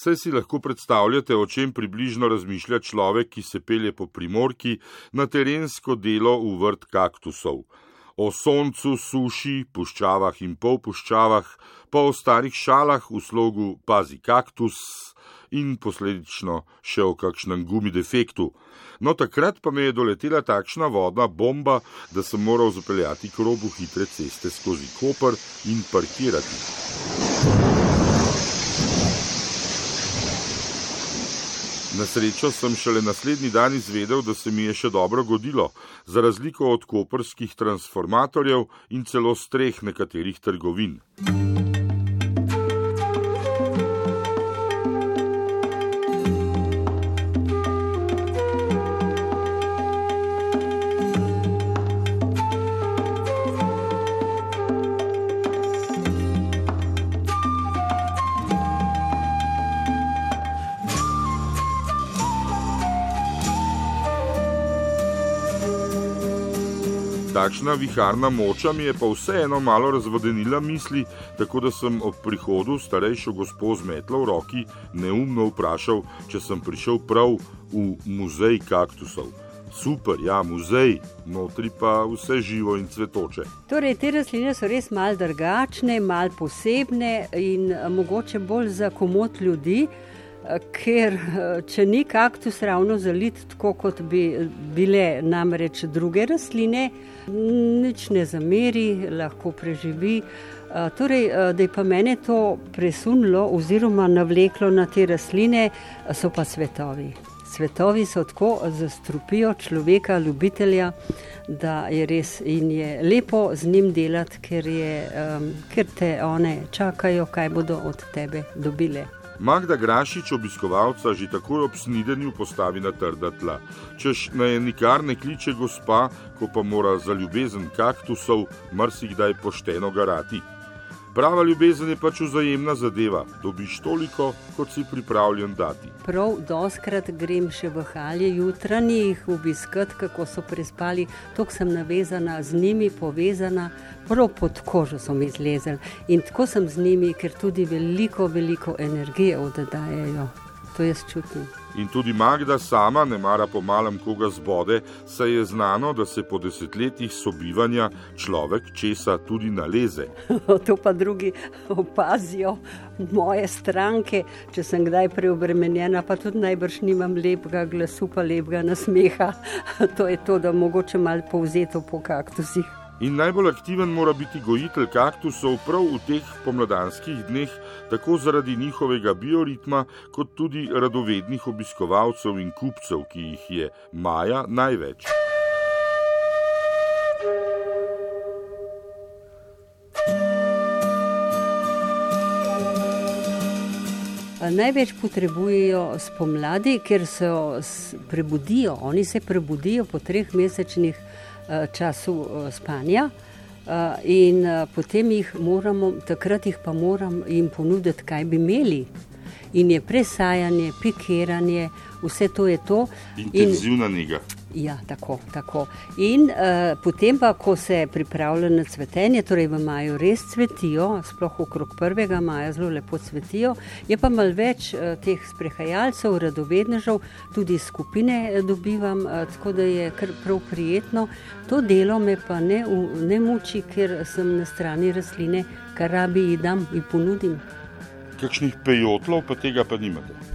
Saj si lahko predstavljate, o čem približno razmišlja človek, ki se pelje po primorki na terensko delo v vrt kaktusov. O soncu, suši, puščavah in polpuščavah, pa o starih šalah v slogu pazi kaktus in posledično še o kakšnem gumi defektu. No, takrat pa me je doletela takšna vodna bomba, da sem moral zapeljati k robu hitre ceste skozi Koper in parkirati. Na srečo sem šele naslednji dan izvedel, da se mi je še dobro godilo, za razliko od koperskih transformatorjev in celo streh nekaterih trgovin. Takšna viharna moča mi je pa vseeno malo razvodenila misli, tako da sem ob prihodu starejšo gospo z metlo v roki neumno vprašal, če sem prišel prav v muzej kaktusov. Super, ja, muzej, notri pa vse živo in cvetoče. Torej, te rastline so res mal drugačne, mal posebne in mogoče bolj za komod ljudi ker če ni kaktus ravno zalit, tako kot bi bile namreč druge rastline, nič ne zameri, lahko preživi. Torej, da je pa mene to presunilo oziroma navleklo na te rastline, so pa svetovi. Svetovi so tako zastrupijo človeka, ljubitelja, da je res in je lepo z njim delati, ker, je, um, ker te one čakajo, kaj bodo od tebe dobile. Magda Grašič obiskovalca že takoj ob snidenju postavi na trda tla. Češ naj nikar ne kliče gospa, ko pa mora za ljubezen kaktusov marsikdaj pošteno garati. Prava ljubezen je pač vzajemna zadeva, dobiš toliko, kot si pripravljen dati. Prav, doskrat grem še v halje jutranjih obiskat, kako so prespali, tako sem navezana z njimi, povezana, prav pod kožo so mi zlezel in tako sem z njimi, ker tudi veliko, veliko energije oddajajo. To jaz čutim. In tudi Magda sama ne mara po malem koga zbode, saj je znano, da se po desetletjih sobivanja človek česa tudi naleze. to pa drugi opazijo, moje stranke, če sem kdaj preobremenjena, pa tudi najbrž nimam lepega glasu, pa lepega nasmeha. to je to, da mogoče malo povzeto po kaktusih. In najbolj aktiven mora biti gojitelj kaktusov prav v teh pomladanskih dneh, tako zaradi njihovega bioritma, kot tudi radovednih obiskovalcev in kupcev, ki jih je maja največ. Največ potrebujejo spomladi, ker se prebudijo. Oni se prebudijo po treh mesečnih času eh, spanja. Uh, in potem jih moramo, takrat jih pa moram jim ponuditi, kaj bi imeli. In je presajanje, pikiranje, vse to je to. Intenzivna njega. Ja, tako. tako. In uh, potem, pa, ko se pripravlja na cvetenje, torej v maju res cvetijo, sploh okrog 1. maja zelo lepo cvetijo, je pa malo več uh, teh sprehajalcev, radovednežev, tudi skupine uh, dobivam, uh, tako da je kar prav prijetno. To delo me pa ne, v, ne muči, ker sem na strani rastline, kar rabi in dam in ponudim. Kakšnih pejotlov pa tega pa nimate?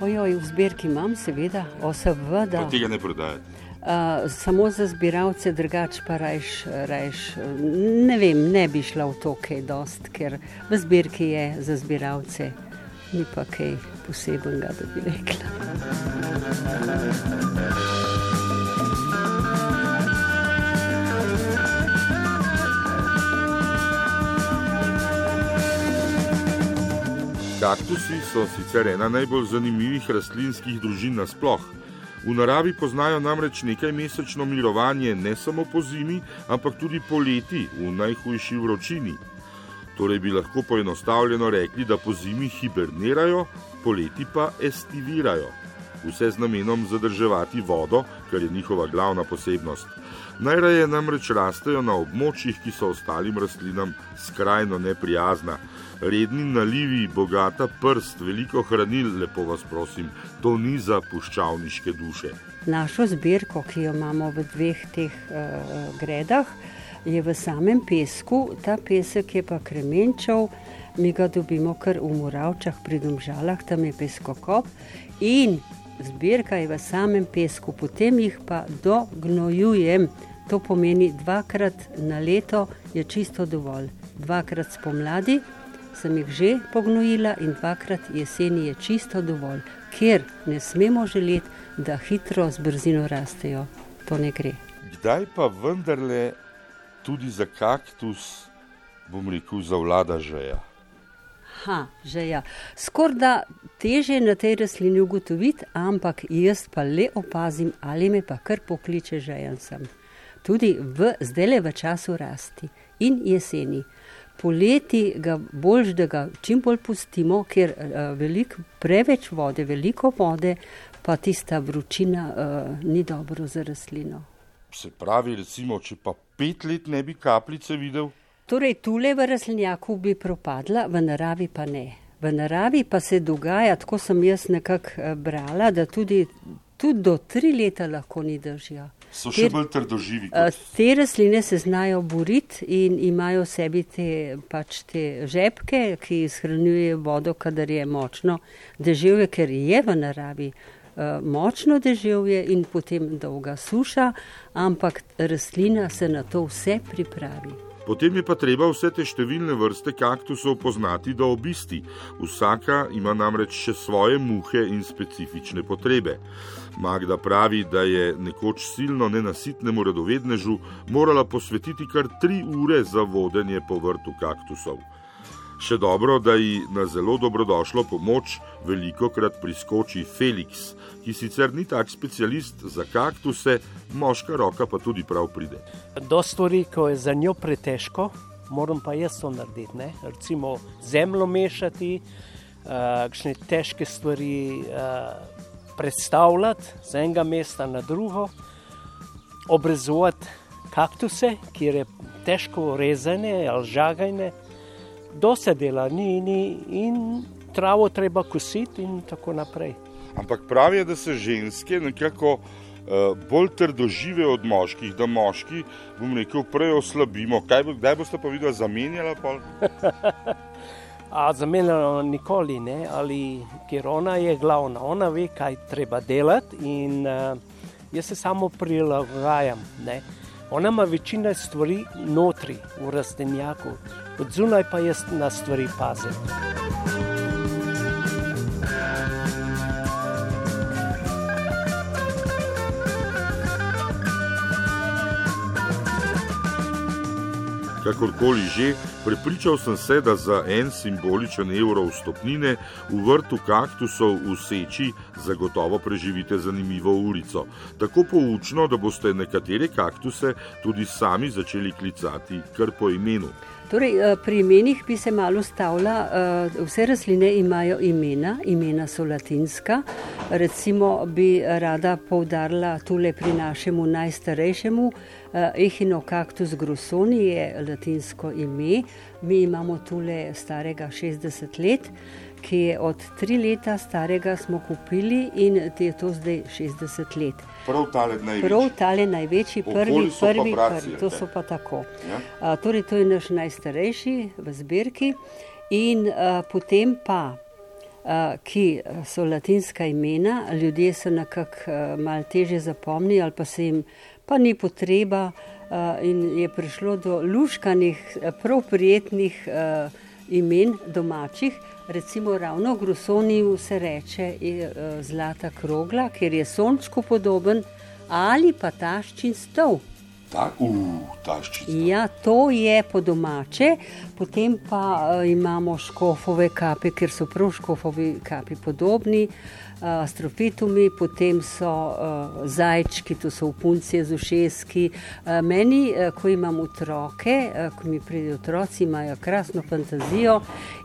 Ojoj, v zbirki imam, seveda, osebno. Tega ne prodajate. Uh, samo za zbiralce, drugače pa rajš, rajš, ne vem, ne bi šla v to, kaj dost, ker v zbirki je za zbiralce, ni pa kaj posebnega, da bi rekla. Kaktusi so sicer ena najbolj zanimivih rastlinskih družin nasploh. V naravi poznajo namreč nekaj mesečno mirovanje ne samo po zimi, ampak tudi poleti v najhujši vročini. Torej bi lahko poenostavljeno rekli, da po zimi hibernirajo, poleti pa estivirajo. Vse z namenom zadrževati vodo, kar je njihova glavna posebnost. Najraje namreč rastejo na območjih, ki so ostalim rastlinam skrajno neprijazna. redni nalivi, bogata prst, veliko hranil, lepo vas prosim, to ni za puščavniške duše. Našo zbirko, ki jo imamo v dveh teh uh, gredah, je v samem pesku, ta pesek je pa kremenčev, mi ga dobimo kar v Moravčah, pri Domžalah, tam je peskokop in zbirka je v samem pesku, potem jih pa dognojujem. To pomeni, dvakrat na leto je čisto dovolj. Dvakrat spomladi sem jih že pognojila in dvakrat jeseni je čisto dovolj, ker ne smemo želeti, da hitro z brzino rastejo. To ne gre. Kdaj pa vendarle tudi za kaktus, bom rekel, zavlada žeja. Ha, žeja. Skoraj da teže na tej rastlini ugotoviti, ampak jaz pa le opazim, ali me pa kar pokliče žejen sem. Tudi v zdaj le v času rasti in jeseni. Poleti ga bolj, da ga čim bolj pustimo, ker uh, velik, preveč vode, veliko vode, pa tista vročina uh, ni dobro za rastlino. Se pravi, recimo, če pa pet let ne bi kapljice videl? Torej, tule v rastlinjaku bi propadla, v naravi pa ne. V naravi pa se dogaja, tako sem jaz nekako eh, brala, da tudi, tudi do tri leta lahko ni držijo. So še bolj trdoživi. Kot... Eh, te rastline se znajo boriti in imajo v sebi te, pač te žepke, ki shranjujejo vodo, kadar je močno deževje, ker je v naravi. Eh, močno deževje in potem dolga suša, ampak rastlina se na to vse pripravi. Potem je pa treba vse te številne vrste kaktusov poznati do obisti. Vsaka ima namreč še svoje muhe in specifične potrebe. Magda pravi, da je nekoč silno nenasitnemu radovednežu morala posvetiti kar tri ure za vodenje po vrtu kaktusov. Še dobro, da ji na zelo dobrodošlo pomoč veliko krat priskoči Felix, ki sicer ni tak specialist za kaktuse, moška roka pa tudi prav pride. Do stvari, ko je za njo pretežko, moram pa jaz to narediti. Ne? Recimo zemljo mešati, uh, kakšne težke stvari uh, predstavljati z enega mesta na drugo, obrezovati kaktuse, kjer je težko rezane ali žagajne dosta dela, ni, ni in travo treba kositi in tako naprej. Ampak pravijo, da se ženske nekako uh, bolj trdožive od moških, da moški, bom rekel, prej oslabimo. Kaj, kdaj boste pa videli zamenjala? A zamenjala nikoli ne, ali ker ona je glavna, ona ve, kaj treba delati in uh, jaz se samo prilagajam. Ona ima večina stvari notri v rastlinjaku, od zunaj pa jaz na stvari pazim. Kakorkoli že, prepričal sem se, da za en simboličen evro vstopnine v vrtu kaktusov v Seči zagotovo preživite zanimivo urico. Tako poučno, da boste nekatere kaktuse tudi sami začeli klicati kar po imenu. Torej, eh, pri imenih bi se malo stavila. Eh, vse rastline imajo imena, imena so latinska. Recimo bi rada poudarila tule pri našemu najstarejšemu, eh, Echinocactus grosoni je latinsko ime. Mi imamo tule starega 60 let ki je od tri leta starega, smo kupili in je to zdaj 60 let. Prav tale največji. Prav tale največji, prvi, prvi, prvi, to so pa tako. Ja? A, torej, to je naš najstarejši v zbirki in a, potem pa. Ki so latinska imena, ljudje so nekako malo teže zapomnili, ali pa se jim pa ni potreba, in je prišlo do luškanih, prav prijetnih uh, imen domačih, recimo ravno grosoniju se reče je, uh, zlata krogla, ker je sončku podoben, ali pa taščin stol. Ta, uh, ja, to je po domače, potem pa uh, imamo škofove kape, ker so prav škofovi kapi podobni. Uh, astrofitumi, potem so uh, zajčki, to so upuncije z ušeski. Uh, meni, ko imam otroke, ko mi pridejo otroci, imajo krasno fantazijo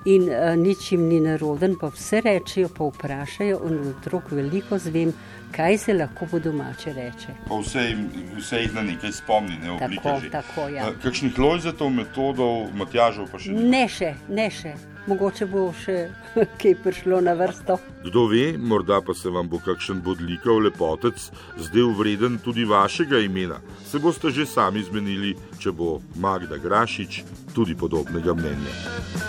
in nič jim ni naroden, pa vse rečejo, pa vprašajo in od otrok veliko zvem, kaj se lahko po domače reče. Pa vse, vse jih na nekaj spomni. ne oblike. Tako, že. tako, ja. Eh, Kakšnih lojzetov, metodov, Matjažev pa še ni? Ne še, ne še. Mogoče bo še kaj prišlo na vrsto. Kdo ve, morda pa se vam bo kakšen bodlikav lepotec zdel vreden tudi vašega imena. Se boste že sami zmenili, če bo Magda Grašič tudi podobnega mnenja.